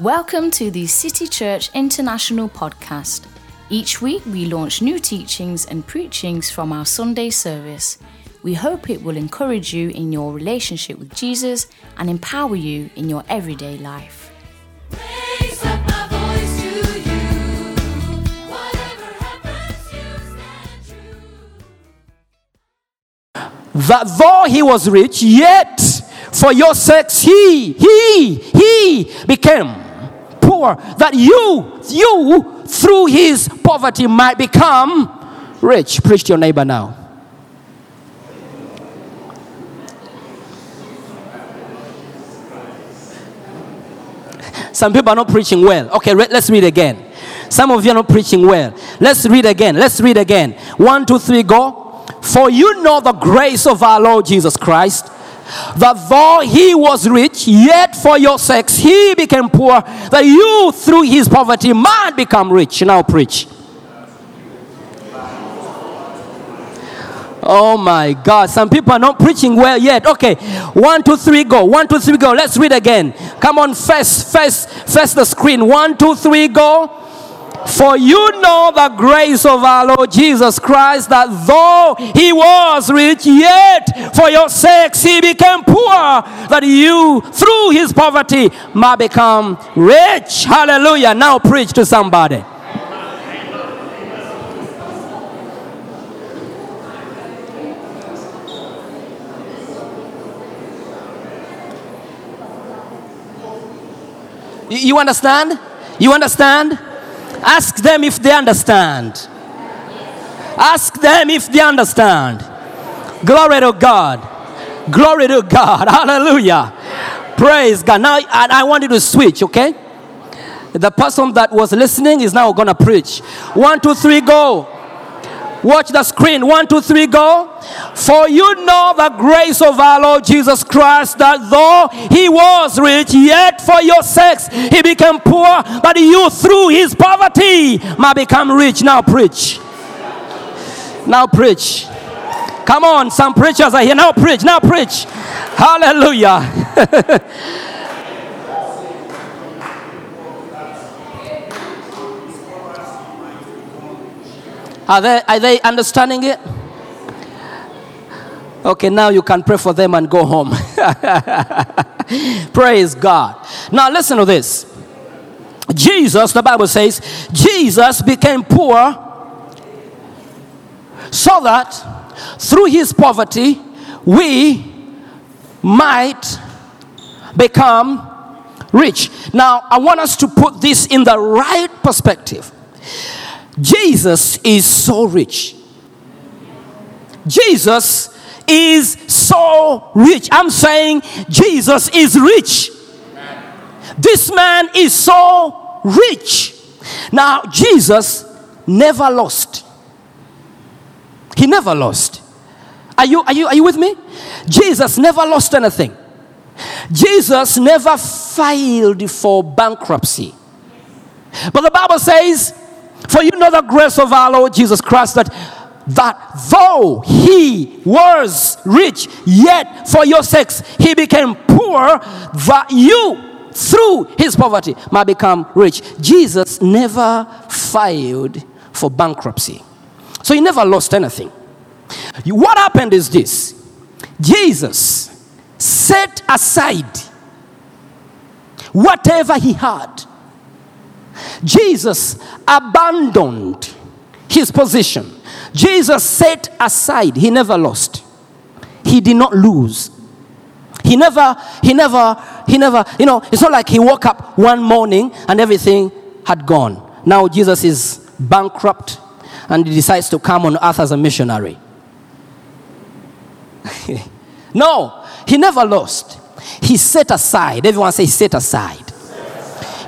Welcome to the City Church International podcast. Each week we launch new teachings and preachings from our Sunday service. We hope it will encourage you in your relationship with Jesus and empower you in your everyday life. Raise up my voice to you. Whatever happens, you stand true. that though he was rich, yet for your sakes he, he, he became poor, that you, you through his poverty might become rich. Preach to your neighbor now. Some people are not preaching well. Okay, let's read again. Some of you are not preaching well. Let's read again. Let's read again. One, two, three, go. For you know the grace of our Lord Jesus Christ, that though he was rich, yet for your sakes he became poor, that you through his poverty might become rich. Now preach. Oh my God. Some people are not preaching well yet. Okay. One, two, three, go. One, two, three, go. Let's read again. Come on, face, face, face the screen. One, two, three, go. For you know the grace of our Lord Jesus Christ, that though he was rich, yet for your sakes he became poor, that you through his poverty might become rich. Hallelujah. Now preach to somebody. You understand? You understand? Ask them if they understand. Ask them if they understand. Glory to God. Glory to God. Hallelujah. Praise God. Now I, I want you to switch, okay? The person that was listening is now going to preach. One, two, three, go. Watch the screen. One, two, three, go. For you know the grace of our Lord Jesus Christ, that though he was rich, yet for your sakes he became poor, that you through his poverty might become rich. Now preach. Now preach. Come on, some preachers are here. Now preach. Now preach. Hallelujah. Are they, are they understanding it? Okay, now you can pray for them and go home. Praise God. Now, listen to this. Jesus, the Bible says, Jesus became poor so that through his poverty we might become rich. Now, I want us to put this in the right perspective. Jesus is so rich. Jesus is so rich. I'm saying Jesus is rich. This man is so rich. Now, Jesus never lost. He never lost. Are you, are you, are you with me? Jesus never lost anything. Jesus never filed for bankruptcy. But the Bible says, For you know the grace of our Lord Jesus Christ, that, that though he was rich, yet for your sakes he became poor, that you through his poverty might become rich. Jesus never filed for bankruptcy. So he never lost anything. What happened is this Jesus set aside whatever he had. Jesus abandoned his position. Jesus set aside, he never lost. He did not lose. He never, he never, he never, you know, it's not like he woke up one morning and everything had gone. Now Jesus is bankrupt and he decides to come on earth as a missionary. no, he never lost. He set aside. Everyone say set aside.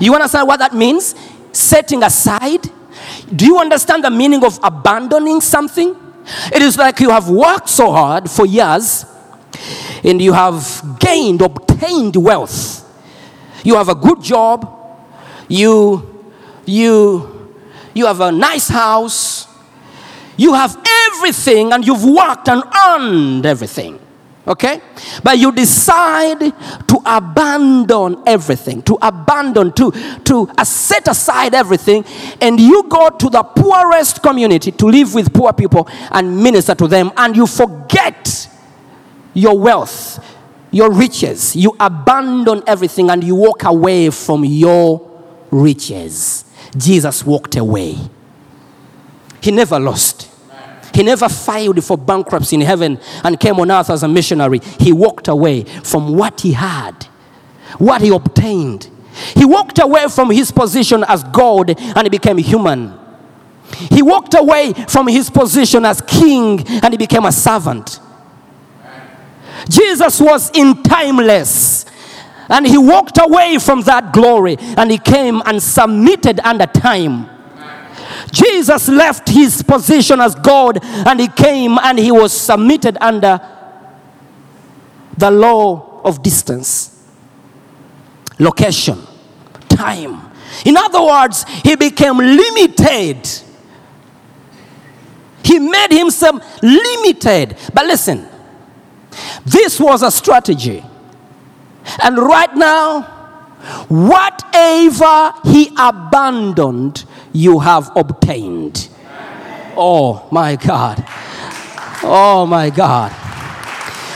You understand what that means? Setting aside. Do you understand the meaning of abandoning something? It is like you have worked so hard for years and you have gained, obtained wealth. You have a good job. You, you, you have a nice house. You have everything and you've worked and earned everything. Okay? But you decide to abandon everything, to abandon, to, to uh, set aside everything, and you go to the poorest community to live with poor people and minister to them, and you forget your wealth, your riches. You abandon everything and you walk away from your riches. Jesus walked away. He never lost. He never filed for bankruptcy in heaven and came on earth as a missionary. He walked away from what he had, what he obtained. He walked away from his position as God and he became human. He walked away from his position as king and he became a servant. Jesus was in timeless. And he walked away from that glory and he came and submitted under time. Jesus left his position as God and he came and he was submitted under the law of distance, location, time. In other words, he became limited. He made himself limited. But listen, this was a strategy. And right now, whatever he abandoned, you have obtained. Oh my God. Oh my God.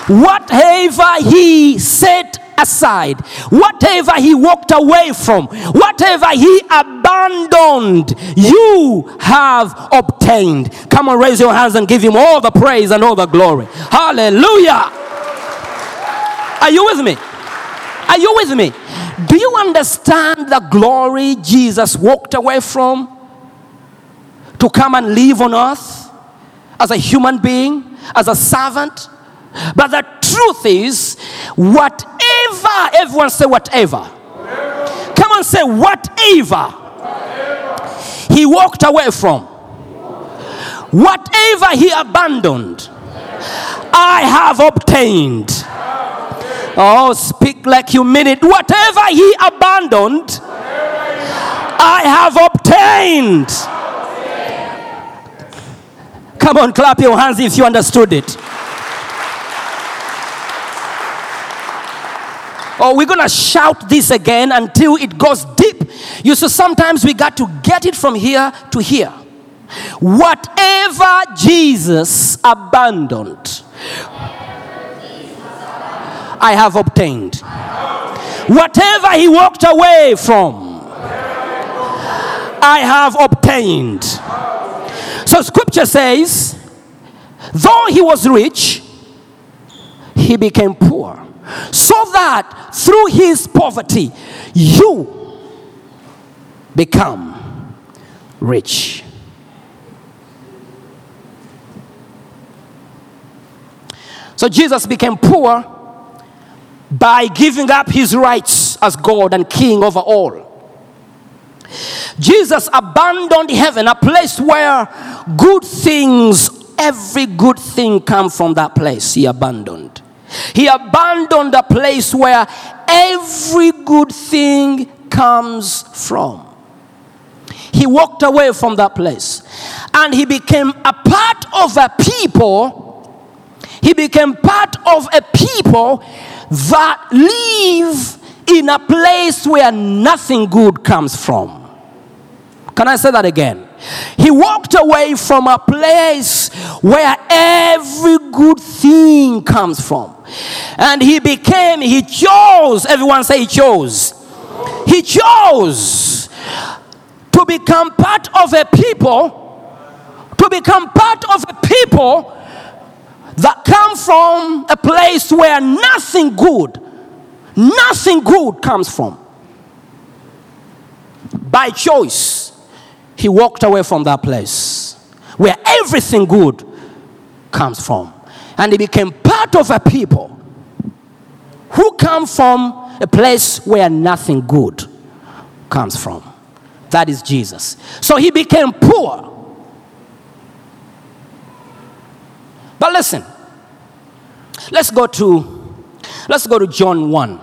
Whatever he set aside, whatever he walked away from, whatever he abandoned, you have obtained. Come on, raise your hands and give him all the praise and all the glory. Hallelujah. Are you with me? Are you with me? Do you understand the glory Jesus walked away from to come and live on earth as a human being, as a servant? But the truth is, whatever, everyone say whatever. Come on, say whatever. He walked away from, whatever he abandoned, I have obtained. Oh, speak like you mean it. Whatever he abandoned, I have obtained. Come on, clap your hands if you understood it. Oh, we're gonna shout this again until it goes deep. You see, sometimes we got to get it from here to here. Whatever Jesus abandoned, I have obtained. Whatever he walked away from, I have obtained. So scripture says, though he was rich, he became poor. So that through his poverty, you become rich. So Jesus became poor by giving up his rights as God and King over all. Jesus abandoned heaven, a place where good things, every good thing come from that place. He abandoned. He abandoned a place where every good thing comes from. He walked away from that place and he became a part of a people. He became part of a people that live in a place where nothing good comes from. Can I say that again? He walked away from a place where every good thing comes from. And he became, he chose, everyone say he chose. He chose to become part of a people, to become part of a people that come from a place where nothing good, nothing good comes from. By choice, he walked away from that place where everything good comes from. And he became part of a people who come from a place where nothing good comes from. That is Jesus. So he became poor. But listen, let's go to let's go to John 1.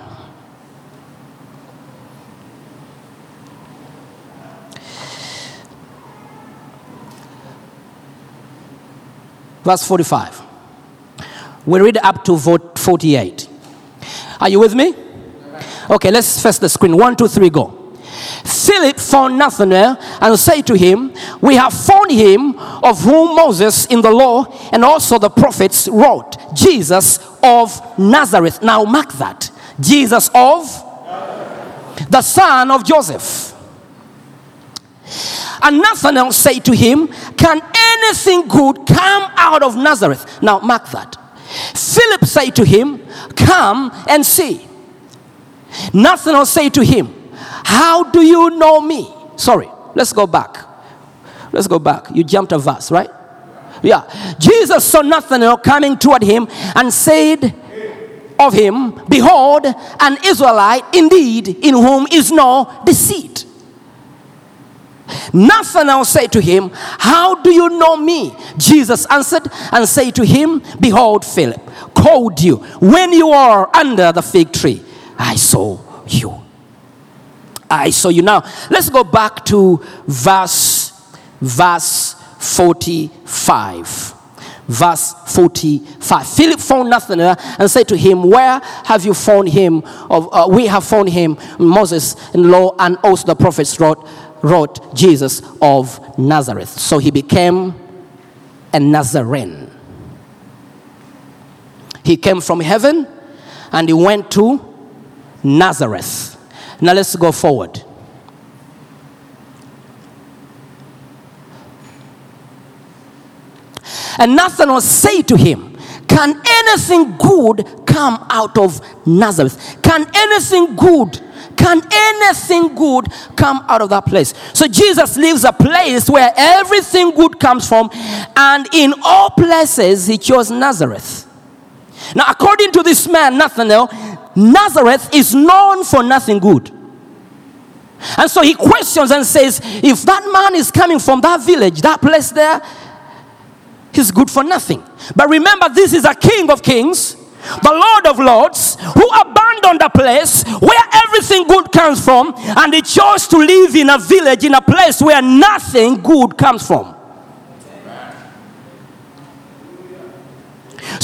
Verse 45. We read up to vo- 48. Are you with me? Okay, let's face the screen. One, two, three, go. Philip found Nathanael and said to him, We have found him of whom Moses in the law and also the prophets wrote, Jesus of Nazareth. Now mark that. Jesus of the son of Joseph. And Nathanael said to him, Can anything good come out of Nazareth? Now mark that. Philip said to him, Come and see. Nathanael said to him, How do you know me? Sorry, let's go back. Let's go back. You jumped a verse, right? Yeah. Jesus saw Nathanael coming toward him and said of him, Behold, an Israelite indeed, in whom is no deceit. Nathanael said to him, How do you know me? Jesus answered and said to him, Behold, Philip called you when you are under the fig tree. I saw you. I saw you. Now, let's go back to verse, verse 45. Verse 45. Philip found Nathanael and said to him, Where have you found him? Of, uh, we have found him, Moses in law, and also the prophets wrote, wrote Jesus of Nazareth. So he became a Nazarene. He came from heaven and he went to Nazareth. Now let's go forward. And Nathanael said to him, Can anything good come out of Nazareth? Can anything good, can anything good come out of that place? So Jesus leaves a place where everything good comes from, and in all places he chose Nazareth. Now, according to this man, Nathanael, Nazareth is known for nothing good. And so he questions and says, if that man is coming from that village, that place there, he's good for nothing. But remember, this is a king of kings, the Lord of lords, who abandoned a place where everything good comes from, and he chose to live in a village, in a place where nothing good comes from.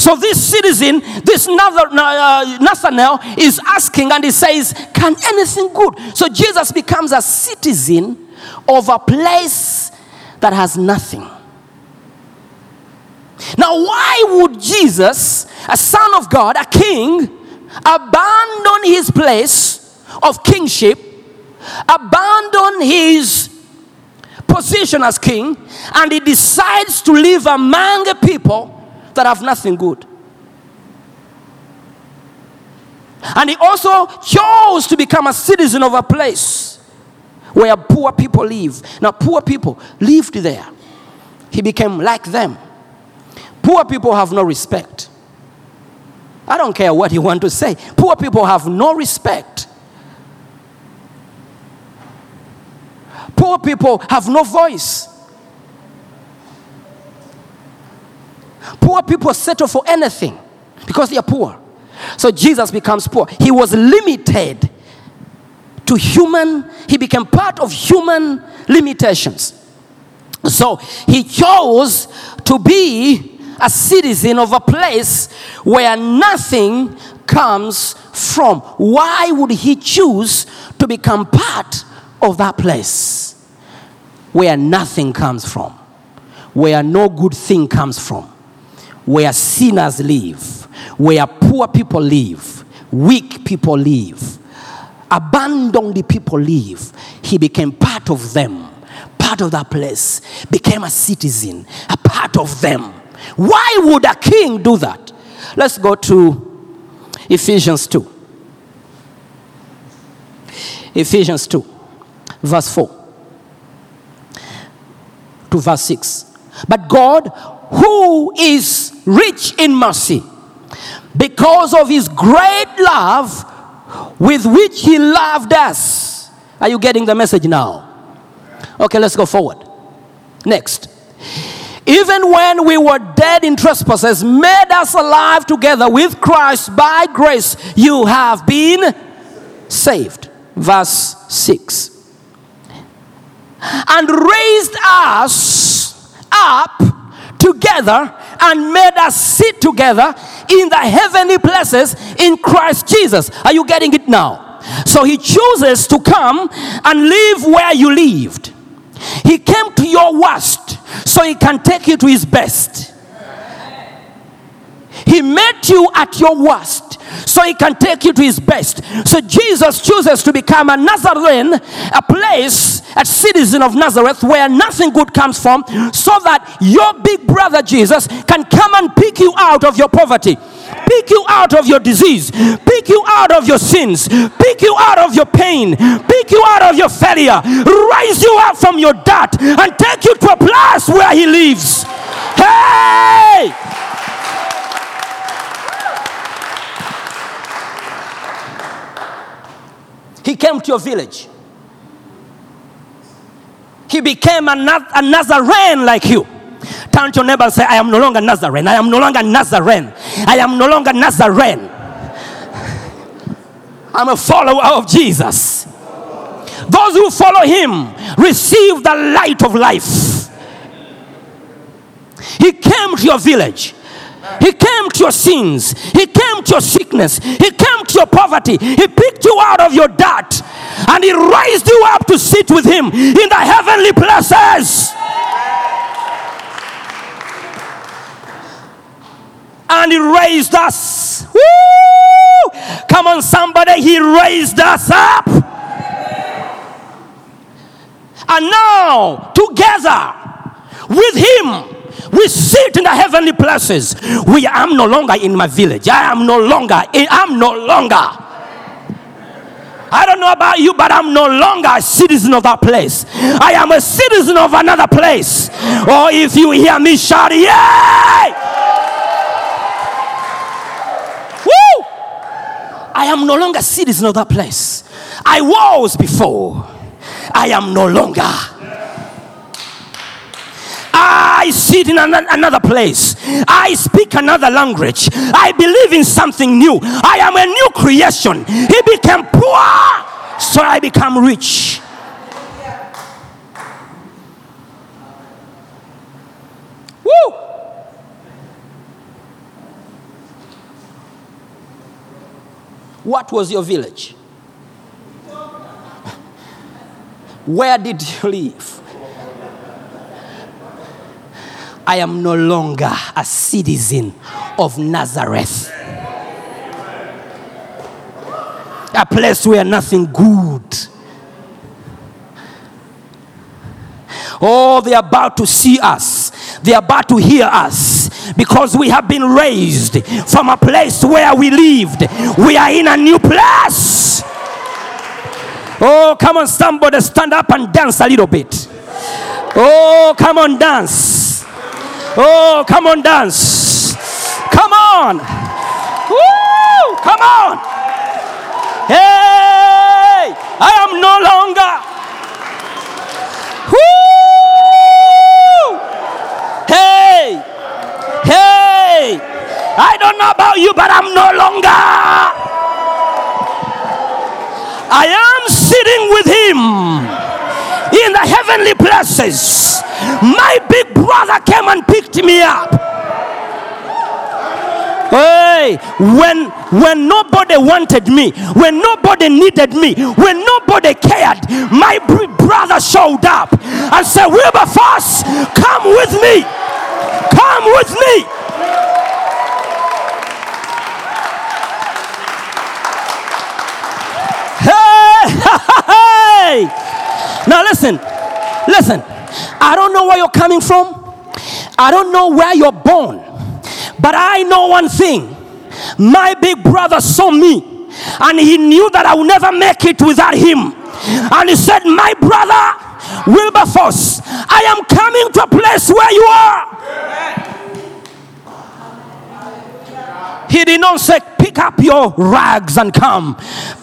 So this citizen, this uh, Nathanael, is asking and he says, Can anything good? So Jesus becomes a citizen of a place that has nothing. Now, why would Jesus, a son of God, a king, abandon his place of kingship, abandon his position as king, and he decides to live among people that have nothing good? And he also chose to become a citizen of a place where poor people live. Now, poor people lived there. He became like them. Poor people have no respect. I don't care what you want to say. Poor people have no respect. Poor people have no voice. Poor people settle for anything because they are poor. So Jesus becomes poor. He was limited to human, he became part of human limitations. So he chose to be a citizen of a place where nothing comes from. Why would he choose to become part of that place where nothing comes from? Where no good thing comes from? Where sinners live? Where poor people live? Weak people live? Abandoned people live? He became part of them part of that place, became a citizen, a part of them. Why would a king do that? Let's go to Ephesians 2. Ephesians 2, verse 4 to verse 6. But God, who is rich in mercy, because of his great love with which he loved us. Are you getting the message now? Okay, let's go forward. Next. Even when we were dead in trespasses, made us alive together with Christ by grace, you have been saved. Verse 6. And raised us up together and made us sit together in the heavenly places in Christ Jesus. Are you getting it now? So he chooses to come and live where you lived. He came to your worst so he can take you to his best. He met you at your worst so he can take you to his best. So Jesus chooses to become a Nazarene, a place, a citizen of Nazareth where nothing good comes from, so that your big brother Jesus can come and pick you out of your poverty. Pick you out of your disease, pick you out of your sins, pick you out of your pain, pick you out of your failure, raise you up from your dirt, and take you to a place where He lives. Hey! He came to your village. He became a, Naz- a Nazarene like you. Turn to your neighbor and say, I am no longer Nazarene. I am no longer Nazarene. I am no longer Nazarene. I'm a follower of Jesus. Those who follow him receive the light of life. He came to your village. He came to your sins. He came to your sickness. He came to your poverty. He picked you out of your dirt and he raised you up to sit with him in the heavenly places. And he raised us. Woo! Come on, somebody. He raised us up. And now, together with him, we sit in the heavenly places. We am no longer in my village. I am no longer. I'm no longer. I don't know about you, but I'm no longer a citizen of that place. I am a citizen of another place. Or if you hear me shout, Yay! Woo! I am no longer a citizen of that place. I was before. I am no longer. I sit in an- another place. I speak another language. I believe in something new. I am a new creation. He became poor, so I become rich. Woo! What was your village? Where did you live? I am no longer a citizen of Nazareth. A place where nothing good. Oh, they're about to see us. They're about to hear us because we have been raised from a place where we lived. We are in a new place. Oh, come on, somebody stand up and dance a little bit. Oh, come on, dance. Oh, come on, dance. Come on. Woo! Come on. Hey! I am no longer. Woo! Hey! Hey! I don't know about you, but I'm no longer. I am sitting with him in the heavenly places. My big brother came and picked me up. Hey, when when nobody wanted me, when nobody needed me, when nobody cared, my br- brother showed up and said, Wilberforce, come with me. Come with me. Hey. Now listen, listen. I don't know where you're coming from. I don't know where you're born. But I know one thing. My big brother saw me and he knew that I would never make it without him. And he said, My brother, Wilberforce, I am coming to a place where you are. He did not say, Pick up your rags and come.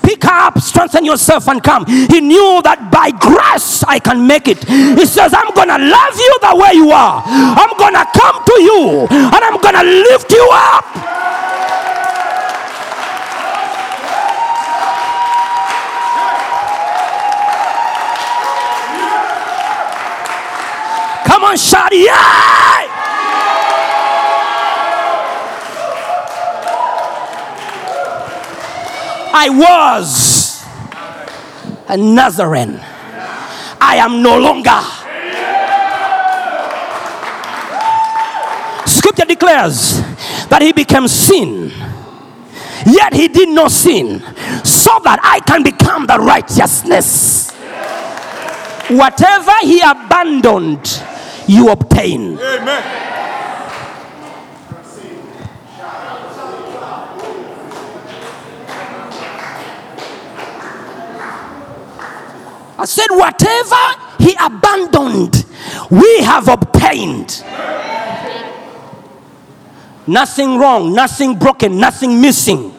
Pick up, strengthen yourself and come. He knew that by grace I can make it. He says, I'm going to love you the way you are. I'm going to come to you and I'm going to lift you up. Come on, shout, yeah! I was a Nazarene. I am no longer. Scripture declares that he became sin, yet he did not sin, so that I can become the righteousness. Whatever he abandoned, you obtain. I said, whatever he abandoned, we have obtained. Nothing wrong, nothing broken, nothing missing.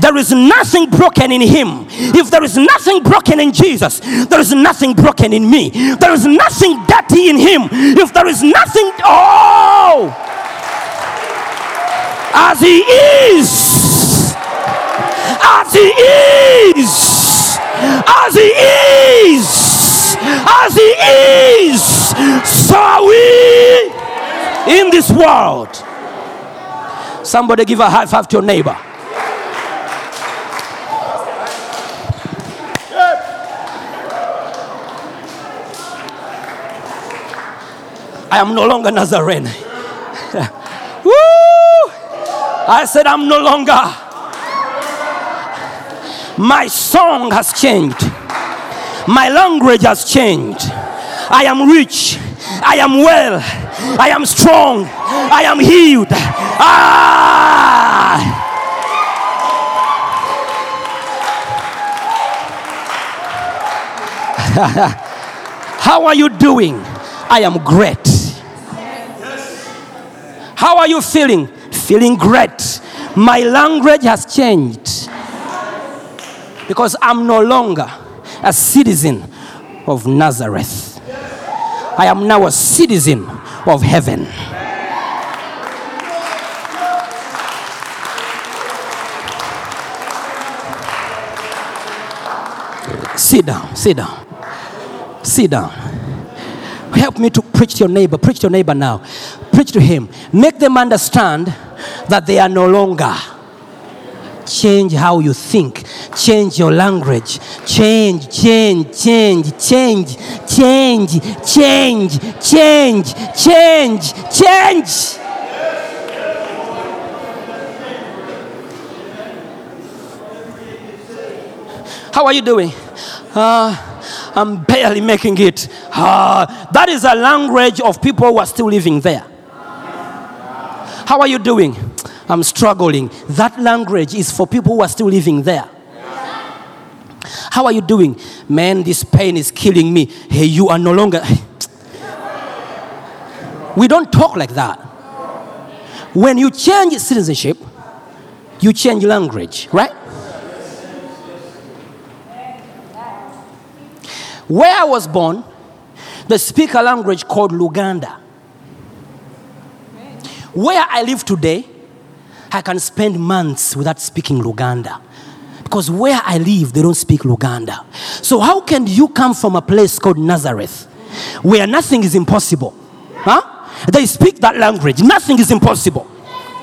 There is nothing broken in him. If there is nothing broken in Jesus, there is nothing broken in me. There is nothing dirty in him. If there is nothing, oh, as he is, as he is, as he is, as he is, so are we in this world. Somebody give a high five to your neighbor. I am no longer Nazarene. Woo! I said, I'm no longer. My song has changed. My language has changed. I am rich. I am well. I am strong. I am healed. Ah! How are you doing? I am great. How are you feeling? Feeling great. My language has changed because I'm no longer a citizen of Nazareth. I am now a citizen of heaven. Sit down, sit down, sit down. Help me to preach to your neighbor. Preach to your neighbor now. Preach to him. Make them understand that they are no longer. Change how you think. Change your language. Change, change, change, change, change, change, change, change, change. How are you doing? Uh, I'm barely making it. Ah, that is a language of people who are still living there. How are you doing? I'm struggling. That language is for people who are still living there. How are you doing? Man, this pain is killing me. Hey, you are no longer. We don't talk like that. When you change citizenship, you change language, right? Where I was born, they speak a language called Luganda. Where I live today, I can spend months without speaking Luganda. Because where I live, they don't speak Luganda. So, how can you come from a place called Nazareth where nothing is impossible? Huh? They speak that language. Nothing is impossible.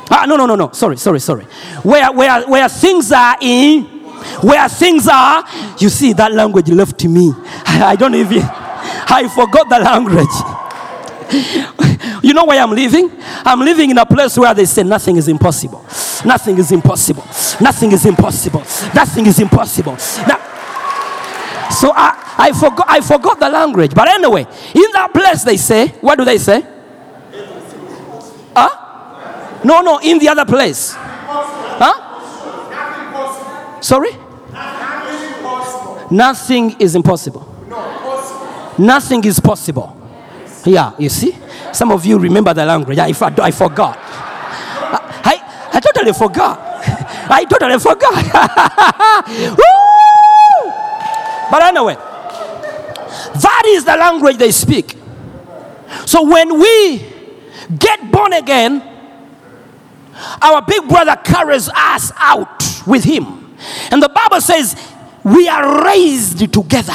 Ah, no, no, no, no. Sorry, sorry, sorry. Where, where, where things are in, where things are, you see, that language left me. I, I don't even, I forgot the language. You know where I'm living? I'm living in a place where they say nothing is impossible. Nothing is impossible. Nothing is impossible. Nothing is impossible. Na- so I, I forgot I forgot the language. But anyway, in that place they say, what do they say? Huh? No, no, in the other place. Huh? Sorry? Nothing is impossible. Nothing is possible. Yeah, you see? Some of you remember the language. I, for- I forgot. I, I totally forgot. I totally forgot. But anyway, that is the language they speak. So when we get born again, our big brother carries us out with him. And the Bible says, we are raised together.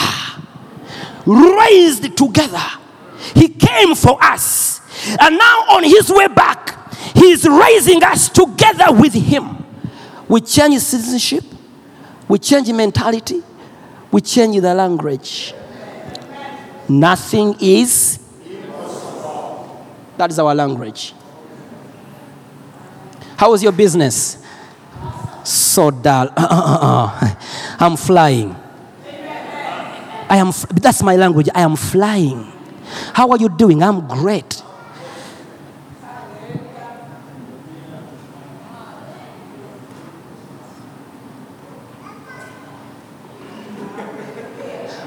Raised together. He came for us. And now, on his way back, he is raising us together with him. We change citizenship, We change mentality, we change the language. Nothing is. That is our language. How is your business? So dull. I'm flying. I am. That's my language. I am flying. How are you doing? I'm great.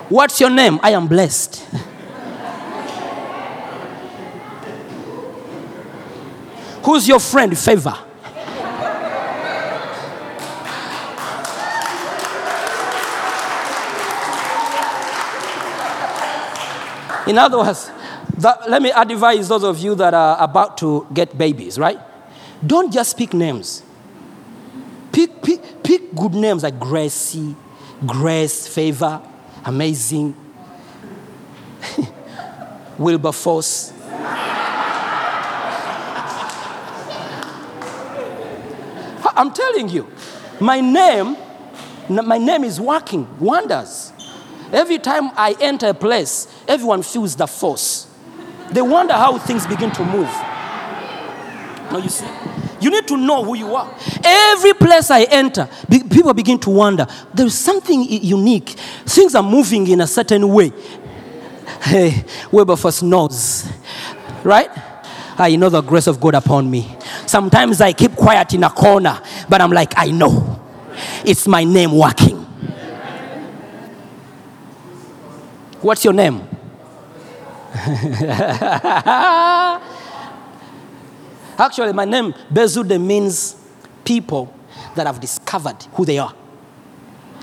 What's your name? I am blessed. Who's your friend? Favor. In other words, that, let me advise those of you that are about to get babies, right? Don't just pick names. Pick, pick, pick good names like Gracie, Grace, Favor, Amazing, Wilberforce. I'm telling you, my name, my name is working wonders. Every time I enter a place, everyone feels the force. They wonder how things begin to move. Now you see, you need to know who you are. Every place I enter, be- people begin to wonder. There's something i- unique. Things are moving in a certain way. Hey, Wilberforce knows, right? Ah, I know the grace of God upon me. Sometimes I keep quiet in a corner, but I'm like, I know. It's my name working. What's your name? Actually, my name, Bezude, means people that have discovered who they are.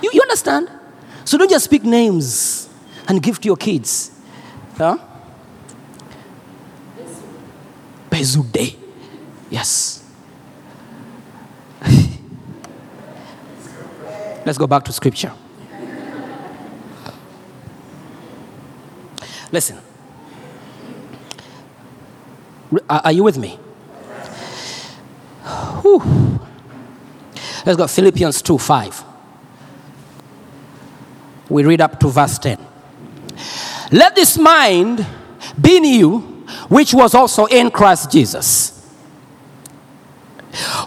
You, you understand? So don't just speak names and give to your kids. Huh? Bezude. Yes. Let's go back to scripture. Listen. Are you with me? Whew. Let's go Philippians 2 5. We read up to verse 10. Let this mind be in you, which was also in Christ Jesus.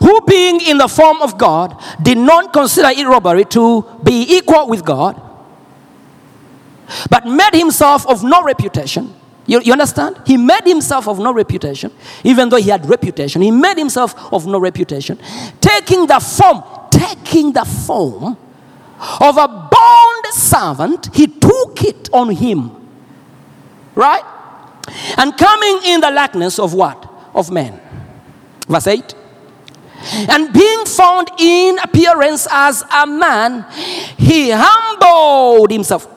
Who, being in the form of God, did not consider it robbery to be equal with God, but made himself of no reputation. You, you understand? He made himself of no reputation, even though he had reputation. He made himself of no reputation, taking the form, taking the form of a bond servant, he took it on him. Right? And coming in the likeness of what? Of men. Verse 8. And being found in appearance as a man, he humbled himself.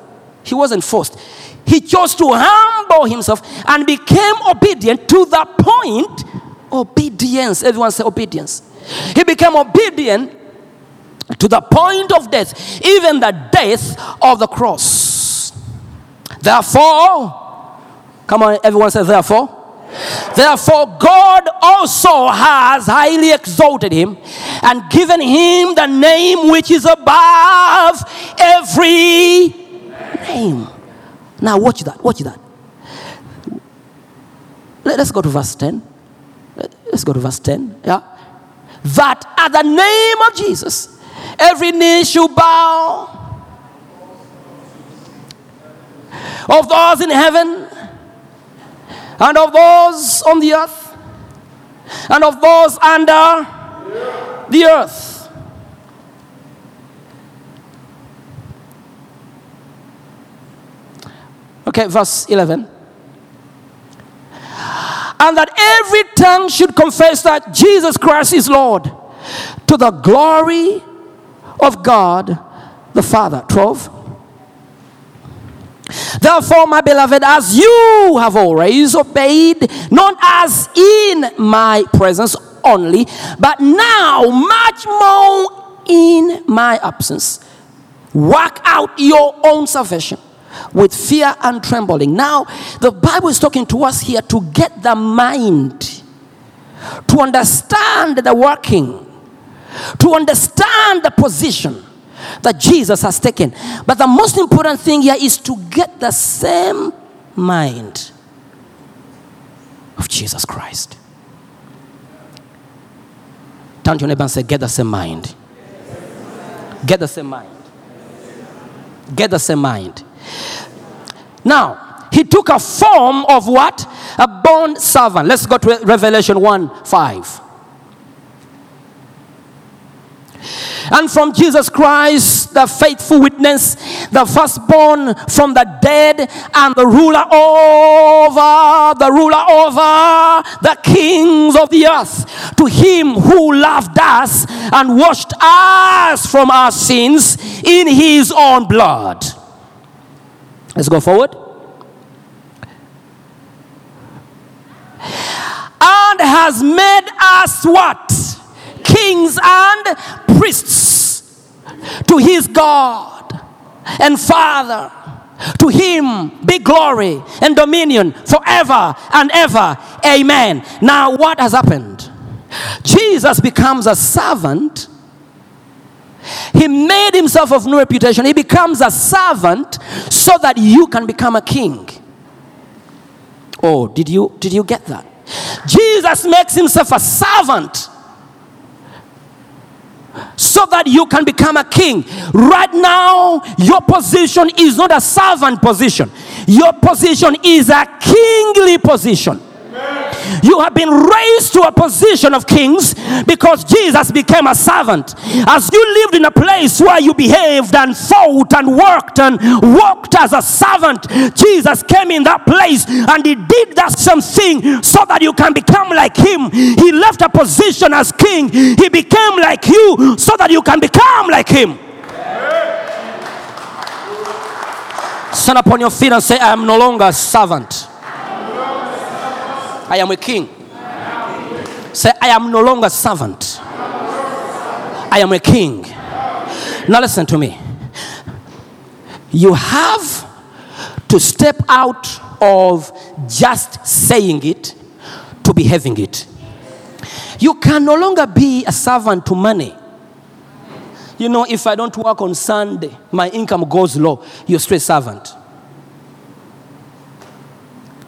He wasn't forced. He chose to humble himself and became obedient to the point obedience. Everyone say obedience. He became obedient to the point of death, even the death of the cross. Therefore, come on, everyone say, therefore. Therefore, God also has highly exalted him and given him the name which is above every name. Now, watch that, watch that. Let- Let's go to verse 10. Let- Let's go to verse 10. Yeah. That at the name of Jesus, every knee should bow of those in heaven and of those on the earth and of those under the earth. Okay, verse 11. And that every tongue should confess that Jesus Christ is Lord to the glory of God the Father. 12. Therefore, my beloved, as you have always obeyed, not as in my presence only, but now much more in my absence, work out your own salvation with fear and trembling. Now, the Bible is talking to us here to get the mind, to understand the working, to understand the position, that Jesus has taken. But the most important thing here is to get the same mind of Jesus Christ. Turn to your neighbor and say, Get the same mind. Get the same mind. Get the same mind. Now, he took a form of what? A bond servant. Let's go to Revelation 1 5. And from Jesus Christ, the faithful witness, the firstborn from the dead, and the ruler over, the ruler over the kings of the earth, to him who loved us and washed us from our sins in his own blood. Let's go forward. and has made us what? Kings and priests to his God and Father. To him be glory and dominion forever and ever. Amen. Now, what has happened? Jesus becomes a servant. He made himself of no reputation. He becomes a servant so that you can become a king. Oh, did you did you get that? Jesus makes himself a servant so that you can become a king. Right now, your position is not a servant position. Your position is a kingly position. You have been raised to a position of kings because Jesus became a servant. As you lived in a place where you behaved and fought and worked and walked as a servant, Jesus came in that place and he did that same thing so that you can become like him. He left a position as king, he became like you so that you can become like him. Stand upon your feet and say, I am no longer a servant. I am a king. Say, I am no longer a servant. I am a king. Now listen to me. You have to step out of just saying it to behaving it. You can no longer be a servant to money. You know, if I don't work on Sunday, my income goes low. You're straight servant.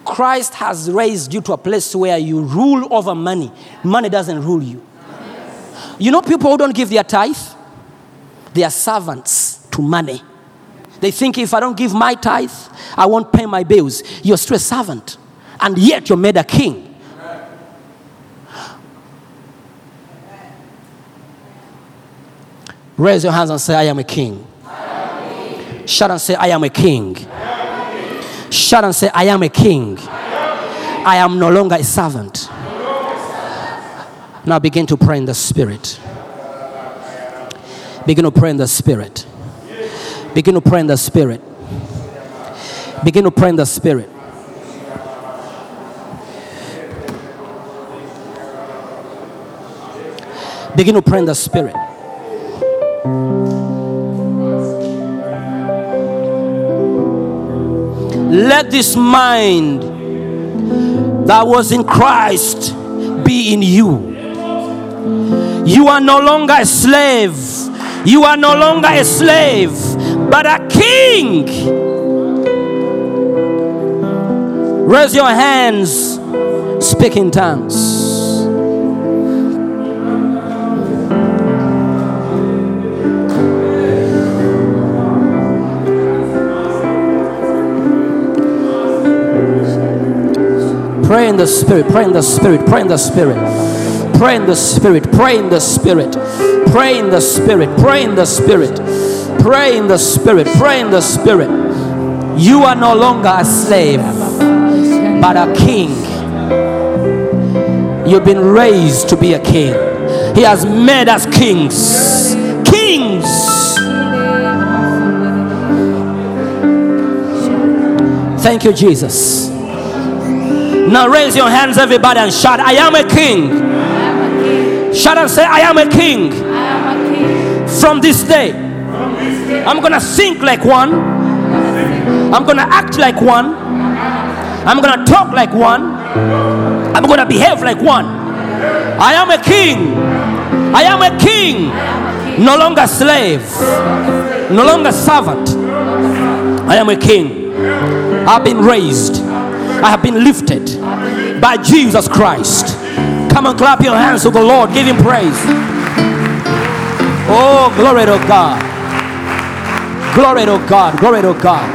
Christ has raised you to a place where you rule over money. Money doesn't rule you. You know, people who don't give their tithe, they are servants to money. They think if I don't give my tithe, I won't pay my bills. You're still a servant, and yet you're made a king. Raise your hands and say, I am a king. Shout and say, I am a king. Shout and say, I am a king. I am no longer a servant. Now begin to pray in the spirit. Begin to pray in the spirit. Begin to pray in the spirit. Begin to pray in the spirit. Begin to pray in the spirit. Let this mind that was in Christ be in you. You are no longer a slave. You are no longer a slave, but a king. Raise your hands, speak in tongues. Pray in the spirit, pray in the spirit, pray in the spirit. Pray in the spirit, pray in the spirit. Pray in the spirit, pray in the spirit. Pray in the spirit, pray in the spirit. You are no longer a slave, but a king. You've been raised to be a king. He has made us kings. Kings. Thank you, Jesus. Now raise your hands, everybody, and shout, I am a king. Shout and say, I am a king. From this day, I'm going to think like one. I'm to act like one. I'm to talk like one. I'm to behave like one. I am a king. I am a king. No longer slave. No longer servant. I am a king. I've been raised. I have been lifted by Jesus Christ. Come and clap your hands to the Lord. Give him praise. Oh, glory to God. Glory to God. Glory to God.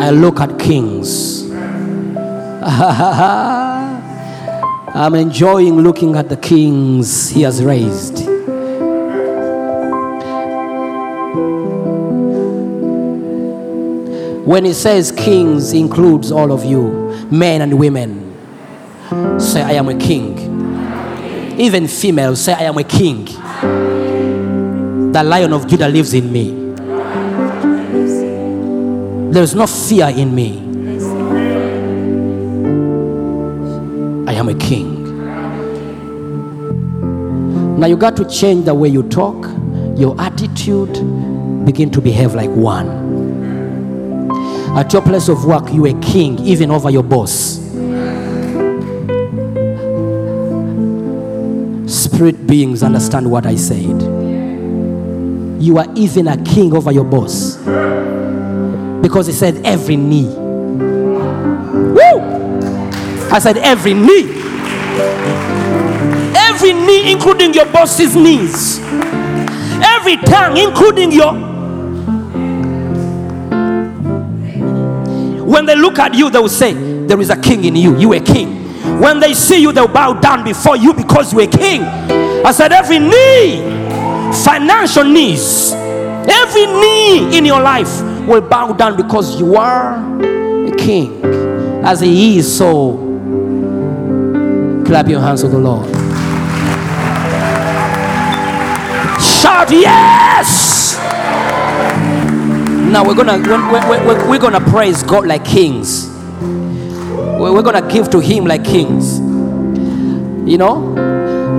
I look at kings. I'm enjoying looking at the kings he has raised. When he says kings, includes all of you, men and women. Say, I am a king. Even females say, I am a king. The lion of Judah lives in me. There is no fear in me. I am a king. Now you got to change the way you talk, your attitude, begin to behave like one. At your place of work, you a king, even over your boss. Spirit beings understand what I said. You are even a king over your boss. Because he said, every knee. Woo! I said, every knee. Every knee, including your boss's knees. Every tongue, including your. When they look at you, they will say, There is a king in you. You a king. When they see you, they'll bow down before you because you're a king. I said, Every knee, financial knees, every knee in your life will bow down because you are a king. As he is, so clap your hands to the Lord. Shout yes! Now we're gonna we're, we're, we're, gonna praise God like kings. We're, we're gonna give to Him like kings. You know,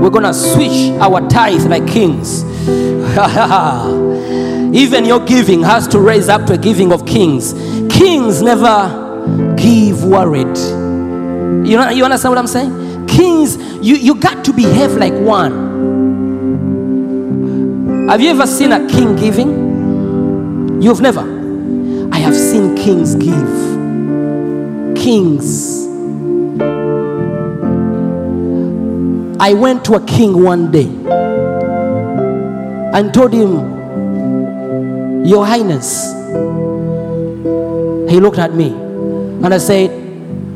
we're gonna switch our tithe like kings. Even your giving has to raise up to a giving of kings. Kings never give worried. You know, you understand what I'm saying? Kings, you, you got to behave like one. Have you ever seen a king giving? You've never. I have seen kings give. Kings. I went to a king one day and told him, Your Highness. He looked at me and I said,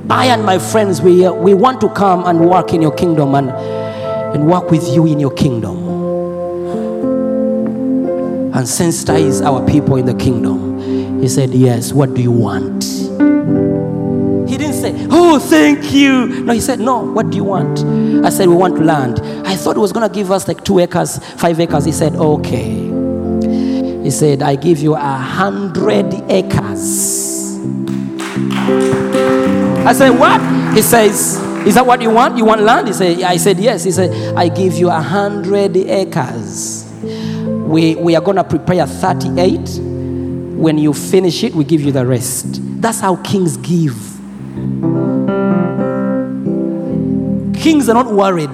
I and my friends, we, uh, we want to come and work in your kingdom and, and work with you in your kingdom and sensitize our people in the kingdom. He said, Yes, what do you want? He didn't say, Oh, thank you. No, he said, No, what do you want? I said, We want land. I thought he was going to give us like two acres, five acres. He said, Okay. He said, I give you a hundred acres. I said, What? He says, Is that what you want? You want land? He said, I said, Yes. He said, I give you a hundred acres. We, we are going to prepare 38. When you finish it, we give you the rest. That's how kings give. Kings are not worried.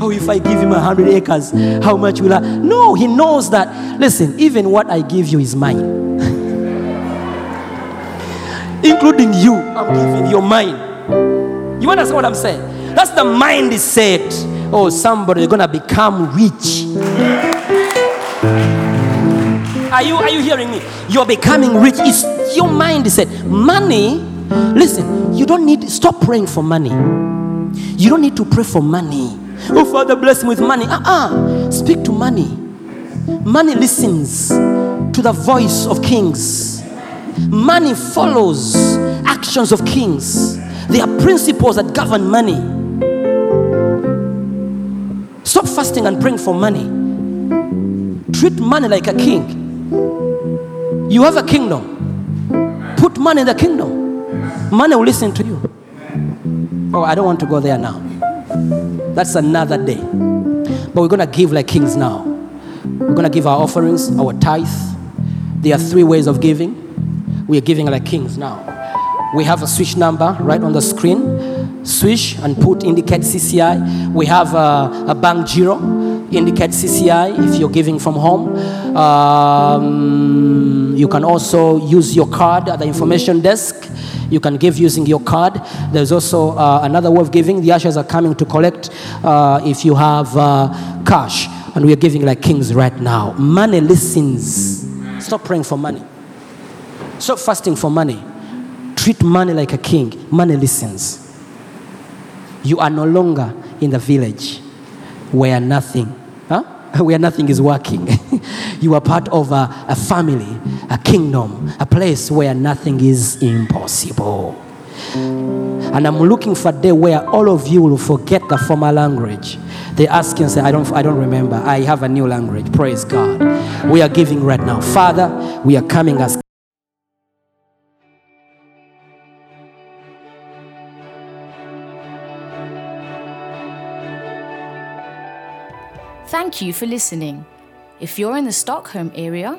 Oh, if I give him a hundred acres, how much will I? No, he knows that. Listen, even what I give you is mine, including you. I'm giving your mine. You understand what I'm saying? That's the mindset. Oh, somebody is gonna become rich. Are you are you hearing me? You're becoming rich. It's your mindset. Money. Listen, you don't need to stop praying for money. You don't need to pray for money. Oh, Father, bless me with money. Uh-uh. Speak to money. Money listens to the voice of kings. Money follows actions of kings. There are principles that govern money. Stop fasting and praying for money. Treat money like a king. You have a kingdom. Put money in the kingdom. Money will listen to you. Oh, I don't want to go there now. That's another day. But we're going to give like kings now. We're going to give our offerings, our tithe. There are three ways of giving. We are giving like kings now. We have a Swish number right on the screen. Swish and put indicate CCI. We have a, a bank giro, indicate CCI if you're giving from home. Um, you can also use your card at the information desk. You can give using your card. There's also uh, another way of giving. The ushers are coming to collect uh, if you have uh, cash. And we are giving like kings right now. Money listens. Stop praying for money. Stop fasting for money. Treat money like a king. Money listens. You are no longer in the village where nothing, huh? where nothing is working. you are part of a, a family, a kingdom, a place where nothing is impossible. And I'm looking for a day where all of you will forget the former language. They ask you and say, I don't, I don't remember. I have a new language. Praise God. We are giving right now. Father, we are coming as Thank you for listening. If you're in the Stockholm area,